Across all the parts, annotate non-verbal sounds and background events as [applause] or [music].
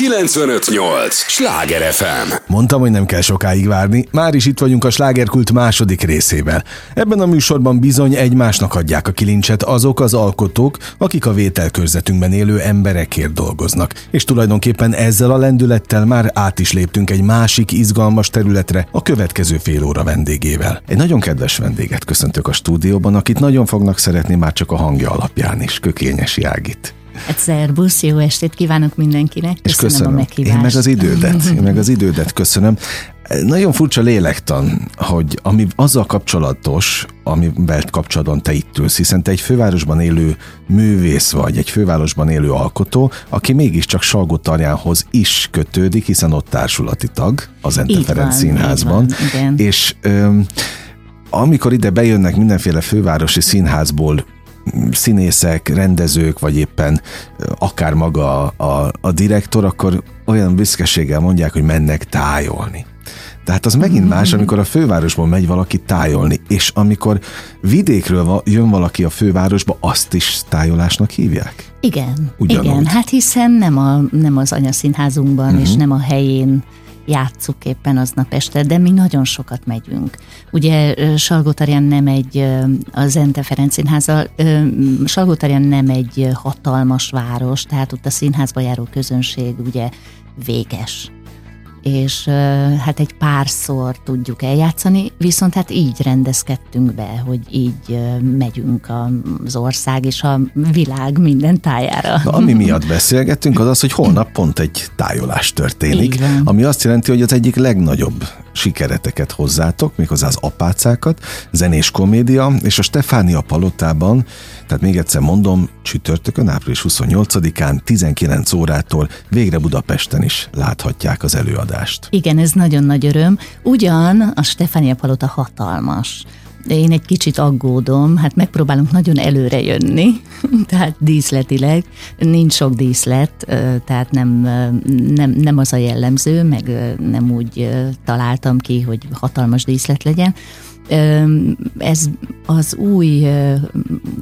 958! Sláger FM! Mondtam, hogy nem kell sokáig várni, már is itt vagyunk a slágerkult második részével. Ebben a műsorban bizony egymásnak adják a kilincset azok az alkotók, akik a vételkörzetünkben élő emberekért dolgoznak. És tulajdonképpen ezzel a lendülettel már át is léptünk egy másik izgalmas területre a következő fél óra vendégével. Egy nagyon kedves vendéget köszöntök a stúdióban, akit nagyon fognak szeretni már csak a hangja alapján is, Kökényes Jágit. Hát szerbusz, jó estét kívánok mindenkinek. Köszönöm, És köszönöm. a meghívást. Én meg az idődet, [laughs] én meg az idődet köszönöm. Nagyon furcsa lélektan, hogy ami azzal kapcsolatos, amivel kapcsolatban te itt ülsz, hiszen te egy fővárosban élő művész vagy, egy fővárosban élő alkotó, aki mégiscsak Salgó Tarjánhoz is kötődik, hiszen ott társulati tag az Ente Így Ferenc van, Színházban. így van, igen. És öm, amikor ide bejönnek mindenféle fővárosi színházból színészek, rendezők, vagy éppen akár maga a, a, a direktor, akkor olyan büszkeséggel mondják, hogy mennek tájolni. Tehát az megint más, amikor a fővárosból megy valaki tájolni, és amikor vidékről jön valaki a fővárosba, azt is tájolásnak hívják? Igen, Ugyanúgy. igen, hát hiszen nem, a, nem az anyaszínházunkban, Mhm. uh-huh. és nem a helyén játsszuk éppen aznap este, de mi nagyon sokat megyünk. Ugye Salgótarján nem egy, ö, a Zente Ferenc Színháza, Salgótarján nem egy hatalmas város, tehát ott a színházba járó közönség ugye véges és hát egy párszor tudjuk eljátszani, viszont hát így rendezkedtünk be, hogy így megyünk az ország és a világ minden tájára. Na, ami miatt beszélgettünk, az az, hogy holnap pont egy tájolás történik, ami azt jelenti, hogy az egyik legnagyobb sikereteket hozzátok, méghozzá az apácákat, zenés komédia, és a Stefánia Palotában, tehát még egyszer mondom, csütörtökön, április 28-án 19 órától végre Budapesten is láthatják az előadást. Igen, ez nagyon nagy öröm. Ugyan a Stefánia Palota hatalmas. Én egy kicsit aggódom, hát megpróbálunk nagyon előre jönni, [laughs] tehát díszletileg. Nincs sok díszlet, tehát nem, nem, nem az a jellemző, meg nem úgy találtam ki, hogy hatalmas díszlet legyen. Ez az új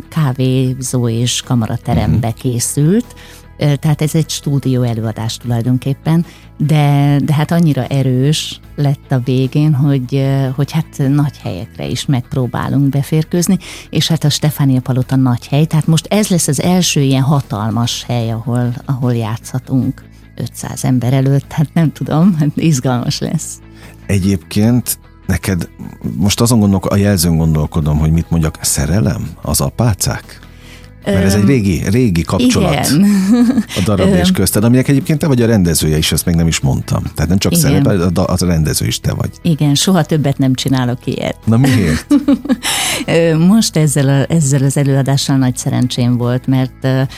kávézó és kamaraterembe készült, Ö, tehát ez egy stúdió előadás tulajdonképpen, de, de hát annyira erős lett a végén, hogy, hogy hát nagy helyekre is megpróbálunk beférkőzni, és hát a Stefánia Palota nagy hely, tehát most ez lesz az első ilyen hatalmas hely, ahol, ahol játszhatunk 500 ember előtt, hát nem tudom, hát izgalmas lesz. Egyébként neked most azon gondolok, a jelzőn gondolkodom, hogy mit mondjak, szerelem az apácák? Mert ez egy régi, régi kapcsolat Igen. [laughs] a darab és közted, aminek egyébként te vagy a rendezője is, ezt még nem is mondtam. Tehát nem csak szerepel, a az a rendező is te vagy. Igen, soha többet nem csinálok ilyet. Na miért? [laughs] Most ezzel, a, ezzel az előadással nagy szerencsém volt, mert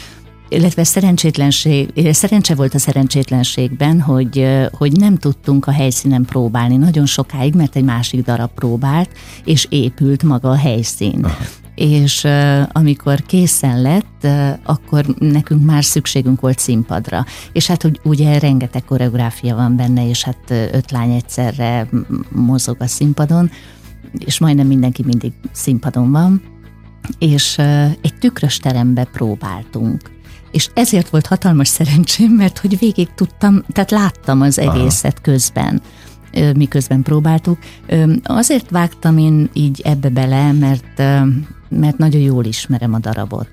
illetve szerencsétlenség, szerencse volt a szerencsétlenségben, hogy, hogy nem tudtunk a helyszínen próbálni nagyon sokáig, mert egy másik darab próbált, és épült maga a helyszín. Aha. És uh, amikor készen lett, uh, akkor nekünk már szükségünk volt színpadra. És hát hogy ugye rengeteg koreográfia van benne, és hát öt lány egyszerre mozog a színpadon, és majdnem mindenki mindig színpadon van, és uh, egy tükrös terembe próbáltunk. És ezért volt hatalmas szerencsém, mert hogy végig tudtam, tehát láttam az egészet közben, ö, miközben próbáltuk. Azért vágtam én így ebbe bele, mert, mert nagyon jól ismerem a darabot.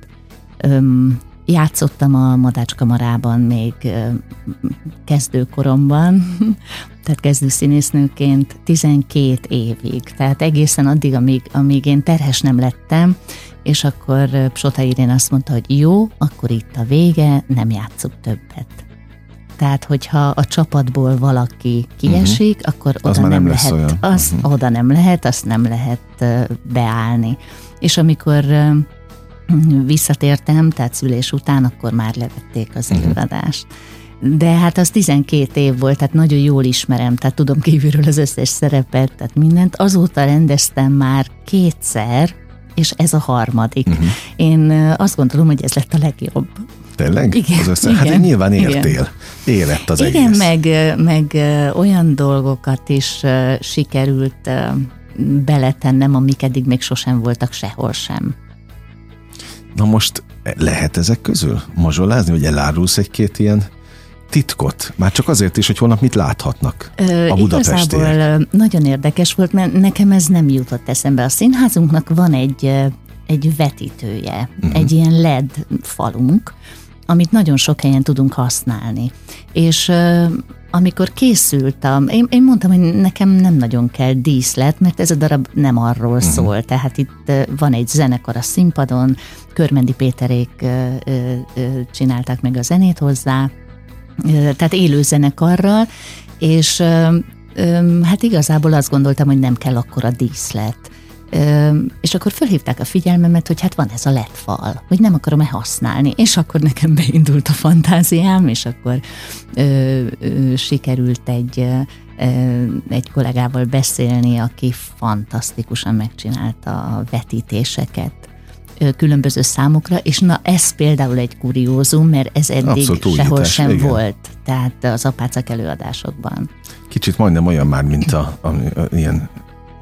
Játszottam a Madácskamarában még kezdőkoromban, tehát kezdőszínésznőként 12 évig, tehát egészen addig, amíg, amíg én terhes nem lettem, és akkor ö, Psota Irén azt mondta, hogy jó, akkor itt a vége, nem játszuk többet. Tehát, hogyha a csapatból valaki kiesik, uh-huh. akkor oda Az nem, nem lehet, olyan. az uh-huh. oda nem lehet, azt nem lehet beállni. És amikor visszatértem, tehát szülés után, akkor már levették az Mhm. előadást. De hát az 12 év volt, tehát nagyon jól ismerem, tehát tudom kívülről az összes szerepet, tehát mindent. Azóta rendeztem már kétszer, és ez a harmadik. Uh-huh. Én azt gondolom, hogy ez lett a legjobb. Tényleg? Igen, Az össze... Hát igen, nyilván igen. értél. Érett az Igen, egész. meg, ö, meg ö, olyan dolgokat is sikerült beletennem, amik eddig még sosem voltak sehol sem. Na most lehet ezek közül mazsolázni, vagy elárulsz egy-két ilyen titkot? Már csak azért is, hogy holnap mit láthatnak Ö, a budapestiek. Igazából nagyon érdekes volt, mert nekem ez nem jutott eszembe. A színházunknak van egy, egy vetítője, uh-huh. egy ilyen LED falunk, amit nagyon sok helyen tudunk használni. És amikor készültem, én, én mondtam, hogy nekem nem nagyon kell díszlet, mert ez a darab nem arról uh-huh. szól. Tehát itt van egy zenekar a színpadon, Körmendi Péterék csinálták meg a zenét hozzá, tehát élő zenekarral, és hát igazából azt gondoltam, hogy nem kell akkor a díszlet. És akkor felhívták a figyelmemet, hogy hát van ez a lett fal, hogy nem akarom-e használni. És akkor nekem beindult a fantáziám, és akkor ö, ö, sikerült egy, egy kollégával beszélni, aki fantasztikusan megcsinálta a vetítéseket különböző számokra, és na ez például egy kuriózum, mert ez eddig Abszolút sehol újítás, sem igen. volt, tehát az apácak előadásokban. Kicsit majdnem olyan már, mint a, a, a ilyen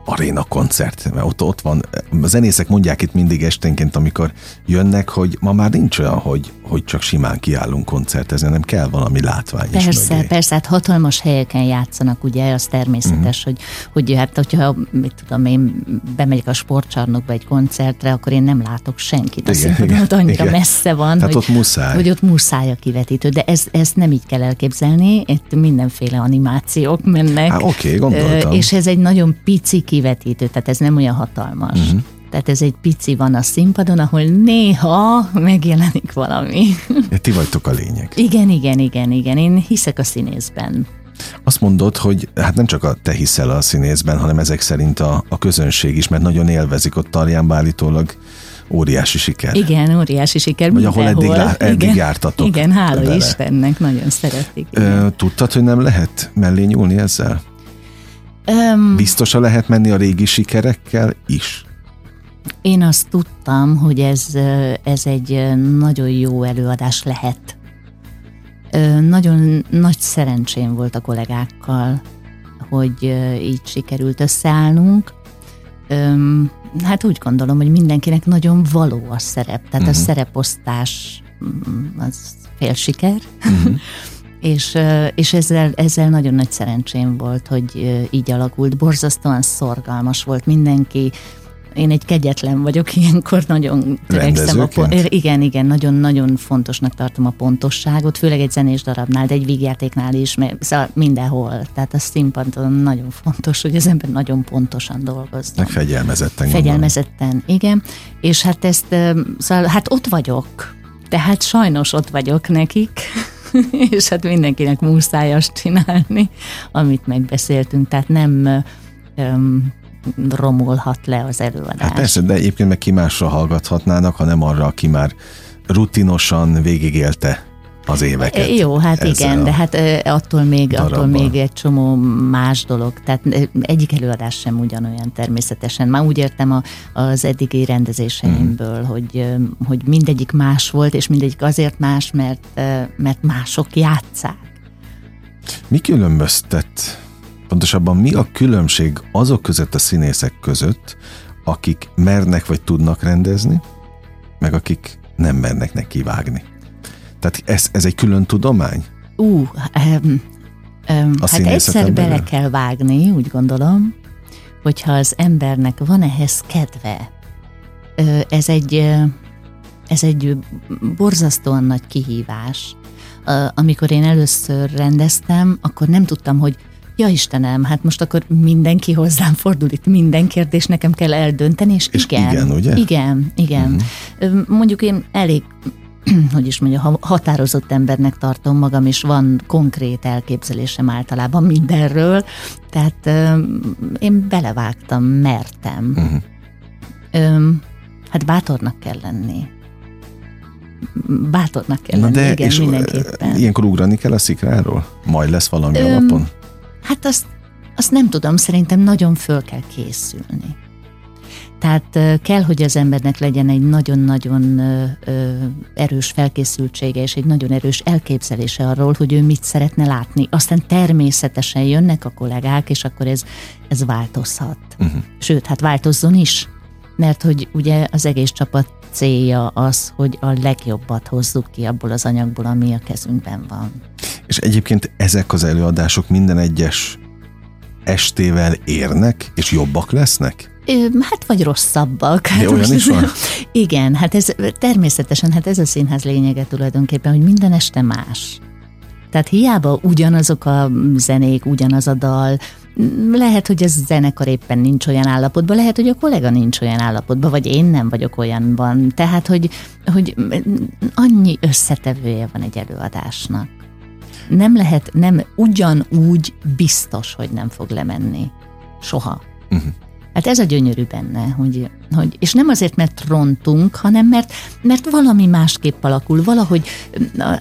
aréna koncert, mert ott, ott van, a zenészek mondják itt mindig esténként, amikor jönnek, hogy ma már nincs olyan, hogy, hogy csak simán kiállunk koncertezni, nem kell valami látvány Persze, mögé. persze, hát hatalmas helyeken játszanak, ugye, az természetes, uh-huh. hogy, hogy hát, hogyha, mit tudom én, bemegyek a sportcsarnokba egy koncertre, akkor én nem látok senkit. Igen, ott annyira igen. messze van, hát hogy, ott muszáj. hogy ott muszáj a kivetítő, de ez, ez nem így kell elképzelni, itt mindenféle animációk mennek. Há, oké, okay, gondoltam. És ez egy nagyon pici kivetítő, tehát ez nem olyan hatalmas. Uh-huh. Tehát ez egy pici van a színpadon, ahol néha megjelenik valami. [laughs] Ja, ti vagytok a lényeg. Igen, igen, igen, igen. Én hiszek a színészben. Azt mondod, hogy hát nem csak a te hiszel a színészben, hanem ezek szerint a, a közönség is, mert nagyon élvezik ott Tarjánba állítólag óriási siker. Igen, óriási siker. Vagy ahol eddig, lá, eddig igen, jártatok. Igen, hála vele. Istennek, nagyon szeretik. Igen. Tudtad, hogy nem lehet mellé nyúlni ezzel? Um, Biztosan lehet menni a régi sikerekkel is? Én azt tudtam, hogy ez, ez egy nagyon jó előadás lehet. Nagyon nagy szerencsém volt a kollégákkal, hogy így sikerült összeállnunk. Hát úgy gondolom, hogy mindenkinek nagyon való a szerep, tehát uh-huh. a mhm. szereposztás mm, az fél siker. Uh-huh. [laughs] és, és ezzel, ezzel nagyon nagy szerencsém volt, hogy így alakult. Borzasztóan szorgalmas volt mindenki, én egy kegyetlen vagyok, [laughs] ilyenkor nagyon törekszem a pont. Igen, igen, nagyon-nagyon fontosnak tartom a pontosságot, főleg egy zenés darabnál, de egy vígjátéknál is, mert szóval mindenhol. Tehát a színpadon nagyon fontos, hogy az ember nagyon pontosan dolgozzon. Meg fegyelmezetten. Fegyelmezetten, gondolom. igen. És hát ezt, szóval hát ott vagyok. Tehát sajnos ott vagyok nekik, [laughs] [laughs] és hát mindenkinek muszáj azt csinálni, amit megbeszéltünk. Tehát nem um, romolhat le az előadás. Hát persze, de egyébként meg ki másra hallgathatnának, hanem arra, aki már rutinosan végigélte az éveket. Jó, hát igen, de hát attól még, attól még egy csomó más dolog. Tehát egyik előadás sem ugyanolyan természetesen. Már úgy értem a, az eddigi rendezéseimből, mm. hogy, hogy mindegyik más volt, és mindegyik azért más, mert, mert mások játszák. Mi különböztet Pontosabban mi a különbség azok között a színészek között, akik mernek vagy tudnak rendezni, meg akik nem mernek neki vágni. Tehát ez, ez egy külön tudomány? Ú, uh, um, um, hát egyszer bele kell vágni, úgy gondolom, hogyha az embernek van ehhez kedve. Ez egy, ez egy borzasztóan nagy kihívás. Amikor én először rendeztem, akkor nem tudtam, hogy ja Istenem, hát most akkor mindenki hozzám fordul, itt minden kérdés nekem kell eldönteni, és, és igen, igen, ugye? Igen, igen. Uh-huh. Mondjuk én elég [clears throat] hogy is mondja, határozott embernek tartom magam, és van konkrét elképzelésem általában mindenről, tehát én belevágtam, mertem. Uh-huh. Hát bátornak kell lenni. Bátornak kell Na lenni, de igen, és mindenképpen. Ilyenkor ugrani kell a szikráról? Majd lesz valami Öm, alapon? Hát azt, azt nem tudom, szerintem nagyon föl kell készülni. Tehát kell, hogy az embernek legyen egy nagyon-nagyon erős felkészültsége és egy nagyon erős elképzelése arról, hogy ő mit szeretne látni. Aztán természetesen jönnek a kollégák, és akkor ez, ez változhat. Uh-huh. Sőt, hát változzon is, mert hogy ugye az egész csapat célja az, hogy a legjobbat hozzuk ki abból az anyagból, ami a kezünkben van. És egyébként ezek az előadások minden egyes estével érnek, és jobbak lesznek? Hát vagy rosszabbak. Hát olyan is van? [laughs] Igen, hát ez természetesen, hát ez a színház lényege tulajdonképpen, hogy minden este más. Tehát hiába ugyanazok a zenék, ugyanaz a dal, lehet, hogy a zenekar éppen nincs olyan állapotban, lehet, hogy a kollega nincs olyan állapotban, vagy én nem vagyok olyanban. Tehát, hogy, hogy annyi összetevője van egy előadásnak. Nem lehet, nem ugyanúgy biztos, hogy nem fog lemenni. Soha. Uh-huh. Hát ez a gyönyörű benne, hogy, hogy, és nem azért, mert rontunk, hanem mert, mert valami másképp alakul, valahogy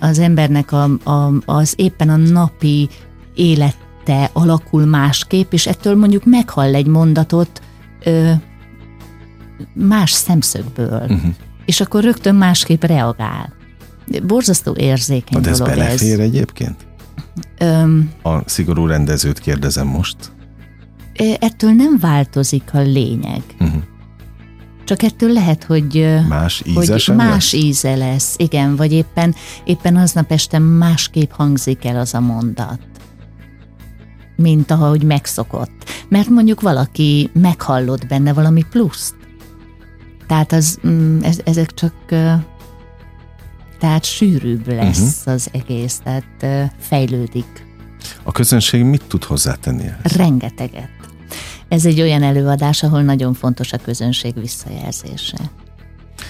az embernek a, a, az éppen a napi élete alakul másképp, és ettől mondjuk meghall egy mondatot ö, más szemszögből, uh-huh. és akkor rögtön másképp reagál. Borzasztó érzékeny De ez dolog belefér ez. egyébként? Öm, a szigorú rendezőt kérdezem most ettől nem változik a lényeg. Uh-huh. Csak ettől lehet, hogy más, íze hogy más lesz? íze lesz. Igen, vagy éppen, éppen aznap este másképp hangzik el az a mondat mint ahogy megszokott. Mert mondjuk valaki meghallott benne valami pluszt. Tehát az, mm, ez, ezek csak tehát sűrűbb lesz uh-huh. az egész, tehát fejlődik. A közönség mit tud hozzátenni? Rengeteget ez egy olyan előadás, ahol nagyon fontos a közönség visszajelzése.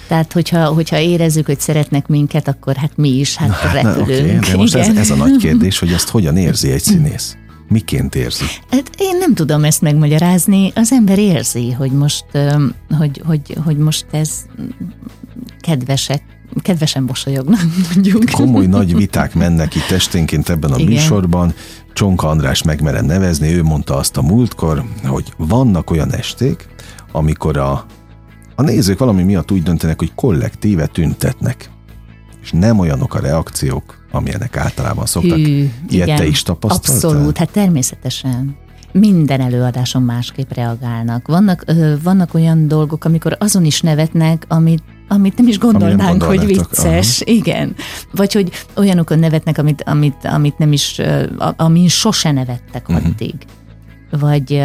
Tehát, hogyha, hogyha érezzük, hogy szeretnek minket, akkor hát mi is, hát na, repülünk. Na, okay, de most ez, ez a nagy kérdés, hogy ezt hogyan érzi egy színész? Miként érzi? Hát én nem tudom ezt megmagyarázni. Az ember érzi, hogy most, hogy, hogy, hogy most ez kedvesek, kedvesen mosolyognak, [laughs] mondjuk. Komoly nagy viták mennek itt esténként ebben a Igen. műsorban. Csonka András megmerem nevezni, ő mondta azt a múltkor, hogy vannak olyan esték, amikor a, a nézők valami miatt úgy döntenek, hogy kollektíve tüntetnek. És nem olyanok a reakciók, amilyenek általában szoktak. Hű, Ilyet igen, te is tapasztaltál? Abszolút, hát természetesen minden előadáson másképp reagálnak. Vannak, ö, vannak olyan dolgok, amikor azon is nevetnek, amit amit nem is gondolnánk, hogy vicces. Aha. Igen. Vagy hogy olyanokon nevetnek, amit, amit, amit nem is, amin sose nevettek uh-huh. addig. Vagy,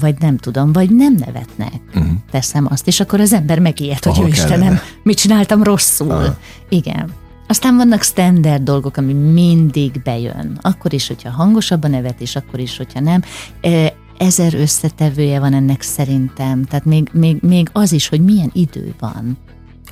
vagy nem tudom, vagy nem nevetnek. Uh-huh. Teszem azt, és akkor az ember megijed, hogy Istenem, mit csináltam rosszul. Aha. Igen. Aztán vannak standard dolgok, ami mindig bejön. Akkor is, hogyha hangosabb a nevetés, akkor is, hogyha nem. Ezer összetevője van ennek szerintem. Tehát még, még, még az is, hogy milyen idő van.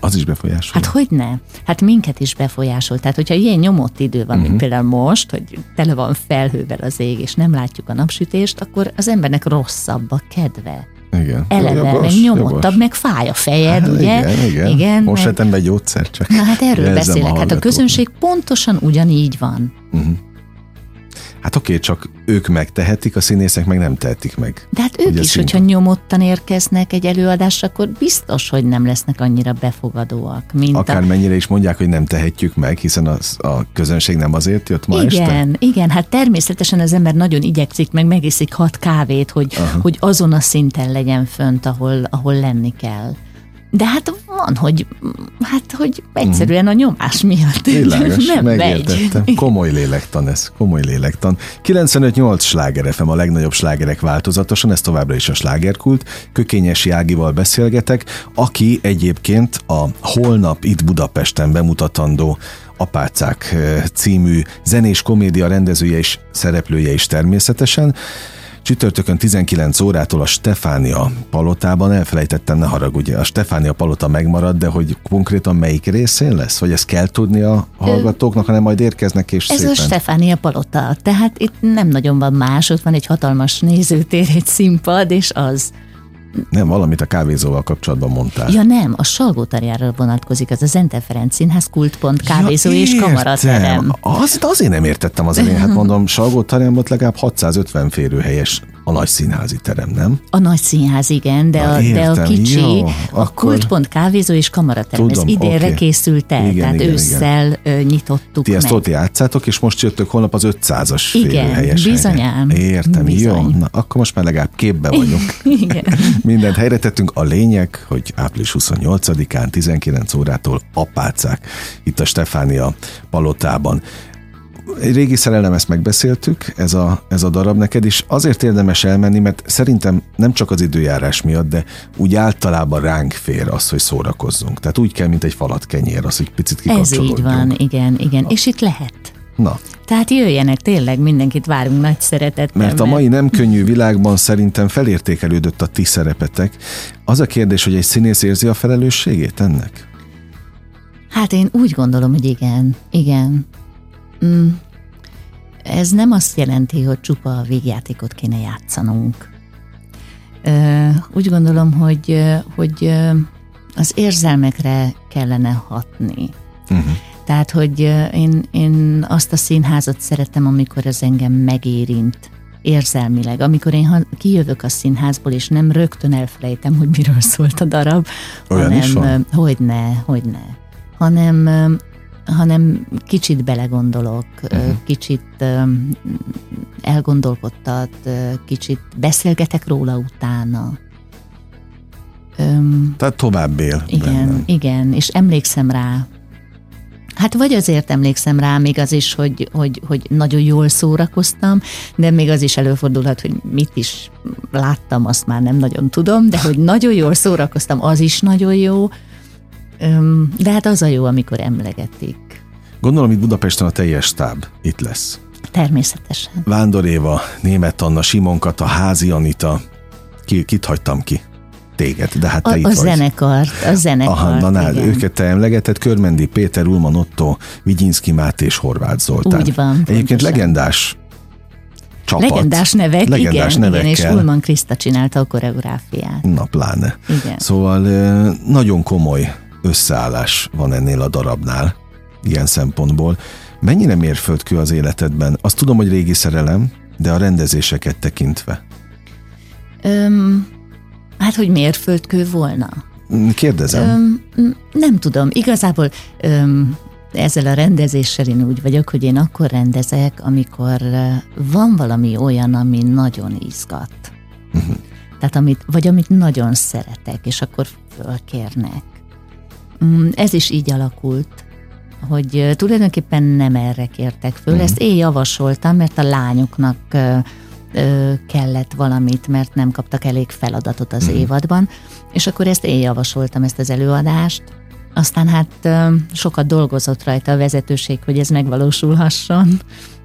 Az is befolyásol. Hát hogy ne? Hát minket is befolyásol. Tehát, hogyha ilyen nyomott idő van, uh-huh. mint mhm. például most, hogy tele van felhővel az ég, és nem látjuk a napsütést, akkor az embernek rosszabb a kedve. Igen. Eleve, jogos, meg nyomottabb, jogos. meg fáj a fejed, hát, ugye? Igen, igen. igen Most meg... be gyógyszer csak. Na hát erről beszélek. A hát a közönség pontosan ugyanígy van. Uh-huh. Hát oké, csak ők megtehetik, a színészek meg nem tehetik meg. De hát ők is, hogyha nyomottan érkeznek egy előadásra, akkor biztos, hogy nem lesznek annyira befogadóak. Mint Akár a... is mondják, hogy nem tehetjük meg, hiszen az, a közönség nem azért jött ma igen, este. Igen, hát természetesen az ember nagyon igyekszik, meg megiszik hat kávét, hogy, hogy azon a szinten legyen fönt, ahol, ahol lenni kell. De hát van, hogy hát, hogy egyszerűen a nyomás miatt Világos, [laughs] nem megértettem. Megy. Komoly lélektan ez, komoly lélektan. 95-8 sláger FM a legnagyobb slágerek változatosan, ez továbbra is a slágerkult. Kökényes Jágival beszélgetek, aki egyébként a holnap itt Budapesten bemutatandó Apácák eh, című zenés komédia rendezője és szereplője is természetesen. Csütörtökön 19 órától a Stefánia palotában, elfelejtettem, ne haragudj, a Stefánia palota megmarad, de hogy konkrétan melyik részén lesz? Vagy ezt kell tudni a hallgatóknak, hanem majd érkeznek és Ez szépen. a Stefánia palota, tehát itt nem nagyon van más, ott van egy hatalmas nézőtér, egy színpad, és az. Nem, valamit a kávézóval kapcsolatban mondtál. Ja nem, a Salgótarjára vonatkozik, az a Zente Ferenc Színház kultpont, kávézó ja, és kamaraterem. Az, azért nem értettem az elején, hát mondom, Salgótarján legalább 650 férőhelyes a nagy színházi terem, nem? A nagy színház, igen, de, Na, a, de a kicsi, Jó, a akkor... kultpont kávézó és kamaraterem. Tudom, Ez idénre okay. készült el, igen, tehát igen, ősszel igen. nyitottuk Ti ezt ott játszátok, és most jöttök holnap az 500-as Igen, bizonyán. Értem, Bizony. jó. Na, akkor most már legalább képbe vagyunk. [laughs] igen. [laughs] Mindent helyre tettünk. A lényeg, hogy április 28-án 19 órától apácák itt a Stefánia palotában régi szerelem, ezt megbeszéltük, ez a, ez a darab neked is. Azért érdemes elmenni, mert szerintem nem csak az időjárás miatt, de úgy általában ránk fér az, hogy szórakozzunk. Tehát úgy kell, mint egy falat kenyér, az, hogy picit kikapcsolódjunk. Ez így van, igen, igen. És itt lehet. Na. Tehát jöjjenek, tényleg mindenkit várunk nagy szeretettel. Mert a mai nem könnyű [laughs] világban szerintem felértékelődött a ti szerepetek. Az a kérdés, hogy egy színész érzi a felelősségét ennek? Hát én úgy gondolom, hogy igen, igen. Mm. Ez nem azt jelenti, hogy csupa a végjátékot kéne játszanunk. Úgy gondolom, hogy, hogy az érzelmekre kellene hatni. Uh-huh. Tehát, hogy én, én azt a színházat szeretem, amikor az engem megérint érzelmileg. Amikor én kijövök a színházból, és nem rögtön elfelejtem, hogy miről szólt a darab, Olyan hanem, is van? hogy ne, hogy ne, hanem, hanem kicsit belegondolok, uh-huh. kicsit elgondolkodtat, kicsit beszélgetek róla utána. Tehát tovább él. Igen, bennem. igen, és emlékszem rá, Hát vagy azért emlékszem rá még az is, hogy, hogy, hogy nagyon jól szórakoztam, de még az is előfordulhat, hogy mit is láttam, azt már nem nagyon tudom, de hogy nagyon jól szórakoztam, az is nagyon jó. De hát az a jó, amikor emlegetik. Gondolom, itt Budapesten a teljes stáb itt lesz. Természetesen. Vándor Éva, Német Anna, Simon a Házi Anita. Ki, kit hagytam ki? téged, de hát te a, itt a vagy. zenekart, a zenekart, Aha, na, igen. őket te emlegetett, Körmendi Péter, Ulman Otto, Vigyinszki Máté és Horváth Zoltán. Úgy van. Egyébként pontosan. legendás csapat. Legendás nevek, legendás igen, igen, és Ulman Kriszta csinálta a koreográfiát. Na, pláne. Igen. Szóval nagyon komoly összeállás van ennél a darabnál, ilyen szempontból. Mennyire mérföldkő az életedben? Azt tudom, hogy régi szerelem, de a rendezéseket tekintve. Öm, Hát, hogy mérföldkő volna? Kérdezem. Öm, nem tudom. Igazából öm, ezzel a rendezéssel én úgy vagyok, hogy én akkor rendezek, amikor van valami olyan, ami nagyon izgat. Uh-huh. Tehát amit, vagy amit nagyon szeretek, és akkor fölkérnek. Mm, ez is így alakult, hogy tulajdonképpen nem erre kértek föl. Uh-huh. Ezt én javasoltam, mert a lányoknak kellett valamit, mert nem kaptak elég feladatot az mm. évadban, és akkor ezt én javasoltam, ezt az előadást. Aztán hát sokat dolgozott rajta a vezetőség, hogy ez megvalósulhasson,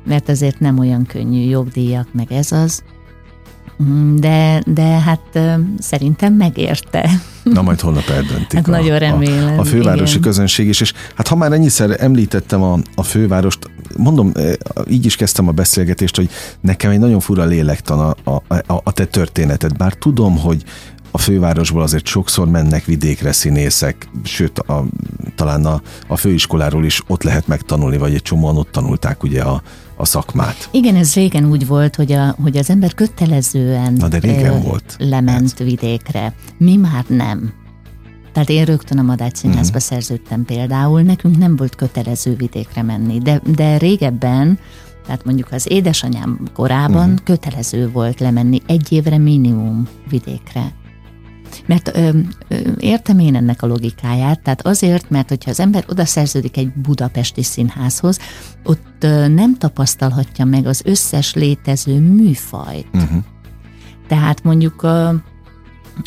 mert azért nem olyan könnyű jogdíjak, meg ez az. Mm, de, de hát szerintem megérte. Na majd holnap eldöntik. Hát a, nagyon remélem. A, a fővárosi igen. közönség is, és hát ha már ennyiszer említettem a, a fővárost, mondom, így is kezdtem a beszélgetést, hogy nekem egy nagyon fura lélektan a, a, a, a te történeted, bár tudom, hogy a fővárosból azért sokszor mennek vidékre színészek, sőt, a, talán a, a főiskoláról is ott lehet megtanulni, vagy egy csomóan ott tanulták ugye a, a szakmát. Igen, ez régen úgy volt, hogy, a, hogy az ember kötelezően Na de régen ö, volt. lement ez. vidékre. Mi már nem. Tehát én rögtön a Madács Színházba uh-huh. szerződtem például, nekünk nem volt kötelező vidékre menni, de, de régebben, tehát mondjuk az édesanyám korában uh-huh. kötelező volt lemenni egy évre minimum vidékre. Mert ö, ö, értem én ennek a logikáját, tehát azért, mert hogyha az ember oda szerződik egy budapesti színházhoz, ott ö, nem tapasztalhatja meg az összes létező műfajt. Uh-huh. Tehát mondjuk a,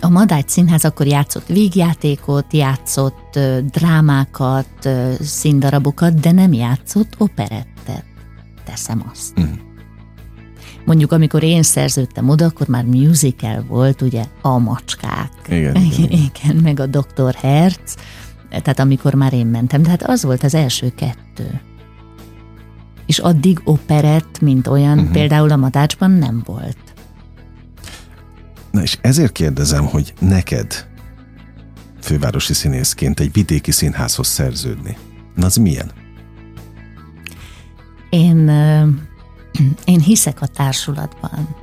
a Madács Színház akkor játszott vígjátékot, játszott ö, drámákat, ö, színdarabokat, de nem játszott operettet. Teszem azt. Uh-huh. Mondjuk, amikor én szerződtem oda, akkor már musical volt, ugye, a macskák. Igen, [laughs] igen, igen. meg a Dr. Herz, tehát amikor már én mentem, tehát az volt az első kettő. És addig operett, mint olyan, uh-huh. például a Madácsban nem volt. Na és ezért kérdezem, hogy neked fővárosi színészként egy vidéki színházhoz szerződni, na az milyen? Én én hiszek a társulatban.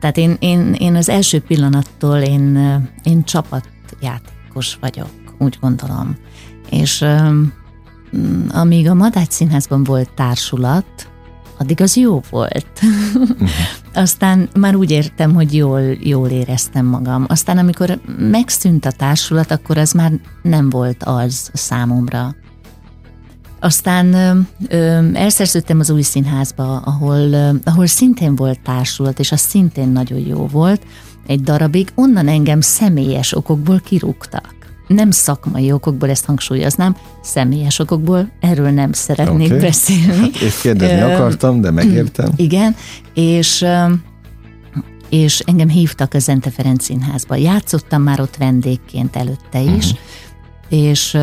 Tehát én, én, én az első pillanattól én, én csapatjátékos vagyok, úgy gondolom. És amíg a Madács Színházban volt társulat, addig az jó volt. Uh-huh. [laughs] Aztán már úgy értem, hogy jól, jól éreztem magam. Aztán amikor megszűnt a társulat, akkor az már nem volt az számomra. Aztán ö, ö, elszerződtem az új színházba, ahol, ö, ahol szintén volt társulat, és az szintén nagyon jó volt egy darabig. Onnan engem személyes okokból kirúgtak. Nem szakmai okokból, ezt hangsúlyoznám, személyes okokból, erről nem szeretnék okay. beszélni. Hát, én kérdezni akartam, de megértem. [clears throat] Igen, és és engem hívtak a Zente Ferenc Színházba. Játszottam már ott vendégként előtte is, uh-huh. és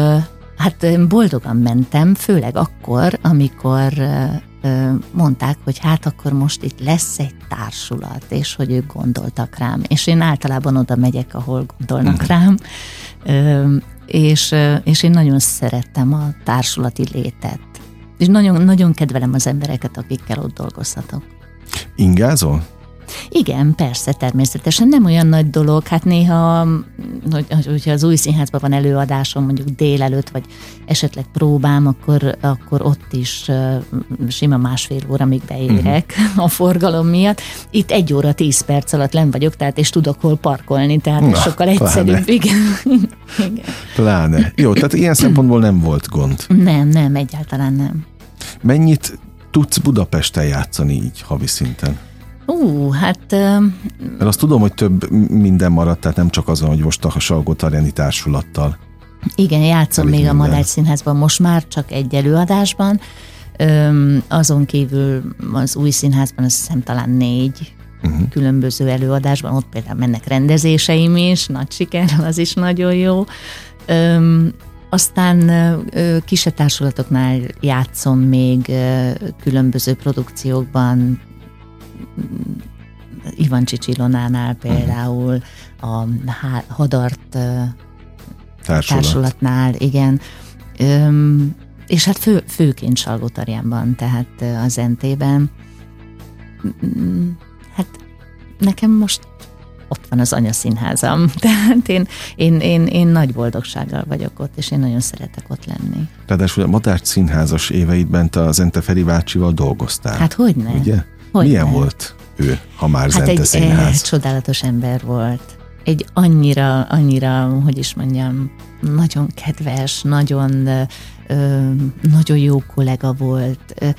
hát boldogan mentem, főleg akkor, amikor mondták, hogy hát akkor most itt lesz egy társulat, és hogy ők gondoltak rám. És én általában oda megyek, ahol gondolnak uh-huh. rám, és, és én nagyon szerettem a társulati létet. És nagyon, nagyon kedvelem az embereket, akikkel ott dolgozhatok. Ingázol? Igen, persze, természetesen nem olyan nagy dolog. Hát néha, hogy, hogyha az új színházban van előadásom, mondjuk délelőtt, vagy esetleg próbám, akkor, akkor ott is sima másfél óra, még beérek uh-huh. a forgalom miatt. Itt egy óra, tíz perc alatt nem vagyok, tehát és tudok hol parkolni, tehát Na, sokkal egyszerűbb. Pláne. Igen. Igen. Pláne. Jó, tehát ilyen szempontból nem volt gond. Nem, nem, egyáltalán nem. Mennyit tudsz Budapesten játszani így havi szinten? Ú, hát... Mert azt tudom, hogy több minden maradt, tehát nem csak azon, hogy most a Salgó Arjani társulattal. Igen, játszom még minden. a Madács Színházban, most már csak egy előadásban. Öm, azon kívül az új színházban azt hiszem talán négy uh-huh. különböző előadásban, ott például mennek rendezéseim is, nagy siker, az is nagyon jó. Öm, aztán kisebb társulatoknál játszom még különböző produkciókban, Ivan Csicsilonánál például, a Hadart Társulat. társulatnál, igen. Öm, és hát fő, főként Salgótarjánban, tehát az NT-ben. Mm, hát nekem most ott van az anyaszínházam, [laughs] tehát én, én, én, én nagy boldogsággal vagyok ott, és én nagyon szeretek ott lenni. Ráadásul a Madács színházas éveidben te az Ente Feri bácsival dolgoztál. Hát hogy ne? Ugye? Hogy Milyen nem? volt ő, ha már hát egy, színház? egy csodálatos ember volt. Egy annyira, annyira, hogy is mondjam, nagyon kedves, nagyon, ö, nagyon jó kollega volt, ö,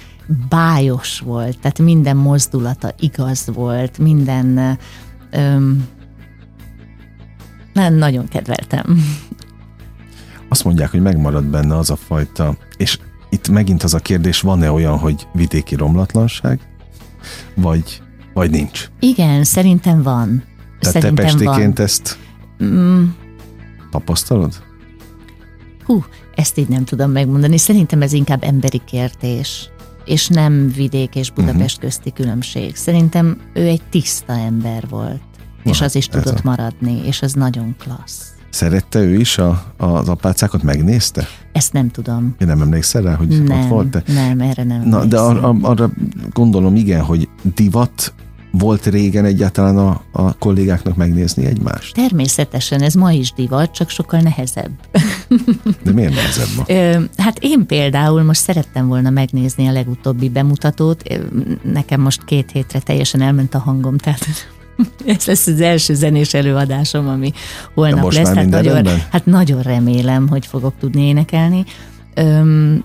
bájos volt, tehát minden mozdulata igaz volt, minden ö, nem, nagyon kedveltem. Azt mondják, hogy megmarad benne az a fajta, és itt megint az a kérdés, van-e olyan, hogy vidéki romlatlanság? Vagy, vagy nincs? Igen, szerintem van. Tehát szerintem te pestiként van. ezt mm. tapasztalod? Hú, ezt így nem tudom megmondani. Szerintem ez inkább emberi kérdés, és nem vidék és Budapest uh-huh. közti különbség. Szerintem ő egy tiszta ember volt, Na, és az is tudott a... maradni, és ez nagyon klassz. Szerette ő is a, az apácákat, megnézte? Ezt nem tudom. Én nem emlékszel rá, hogy nem, ott volt? De... Nem, erre nem Na, De arra, arra gondolom, igen, hogy divat volt régen egyáltalán a, a kollégáknak megnézni egymást? Természetesen, ez ma is divat, csak sokkal nehezebb. De miért nehezebb ma? hát én például most szerettem volna megnézni a legutóbbi bemutatót, nekem most két hétre teljesen elment a hangom, tehát [laughs] ez lesz az első zenés előadásom, ami holnap most lesz. hát, nagyon, hát nagyon remélem, hogy fogok tudni énekelni. Öm,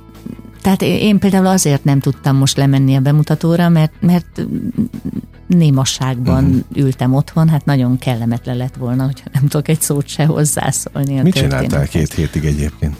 tehát én például azért nem tudtam most lemenni a bemutatóra, mert, mert némasságban uh-huh. ültem otthon, hát nagyon kellemetlen lett volna, hogyha nem tudok egy szót se hozzászólni. A Mit csináltál két hétig egyébként?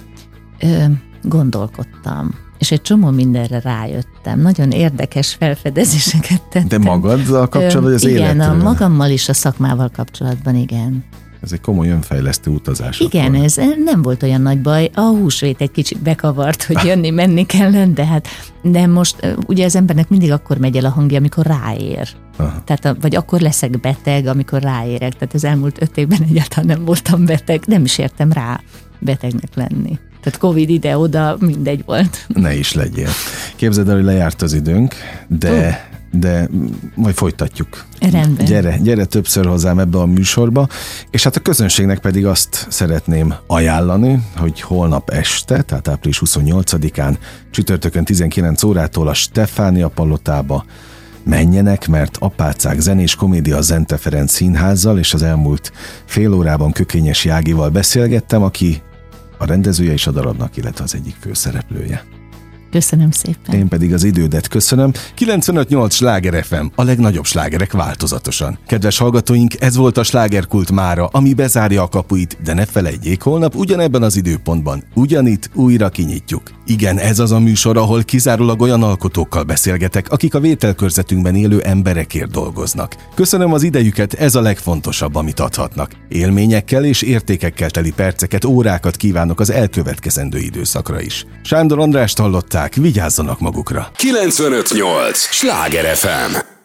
Ö, gondolkodtam és egy csomó mindenre rájöttem. Nagyon érdekes felfedezéseket tettem. De magaddal kapcsolatban, vagy az Igen, életről? a magammal is a szakmával kapcsolatban, igen. Ez egy komoly önfejlesztő utazás. Igen, akkor. ez nem volt olyan nagy baj. A húsvét egy kicsit bekavart, hogy jönni-menni kellene, de hát de most ugye az embernek mindig akkor megy el a hangja, amikor ráér. Aha. Tehát, vagy akkor leszek beteg, amikor ráérek. Tehát az elmúlt öt évben egyáltalán nem voltam beteg, nem is értem rá betegnek lenni. Tehát Covid ide-oda mindegy volt. Ne is legyél. Képzeld el, hogy lejárt az időnk, de, de majd folytatjuk. Rendben. Gyere, gyere többször hozzám ebbe a műsorba, és hát a közönségnek pedig azt szeretném ajánlani, hogy holnap este, tehát április 28-án, csütörtökön 19 órától a Stefánia Palotába menjenek, mert apácák zenés komédia a Zente Ferenc színházzal, és az elmúlt fél órában Kökényes Jágival beszélgettem, aki a rendezője és a darabnak, illetve az egyik főszereplője. Köszönöm szépen. Én pedig az idődet köszönöm. 958 Sláger FM, a legnagyobb slágerek változatosan. Kedves hallgatóink, ez volt a slágerkult mára, ami bezárja a kapuit, de ne felejtjék, holnap ugyanebben az időpontban, ugyanitt újra kinyitjuk. Igen, ez az a műsor, ahol kizárólag olyan alkotókkal beszélgetek, akik a vételkörzetünkben élő emberekért dolgoznak. Köszönöm az idejüket, ez a legfontosabb, amit adhatnak. Élményekkel és értékekkel teli perceket, órákat kívánok az elkövetkezendő időszakra is. Sándor Andrást hallották, vigyázzanak magukra. 958! Sláger FM!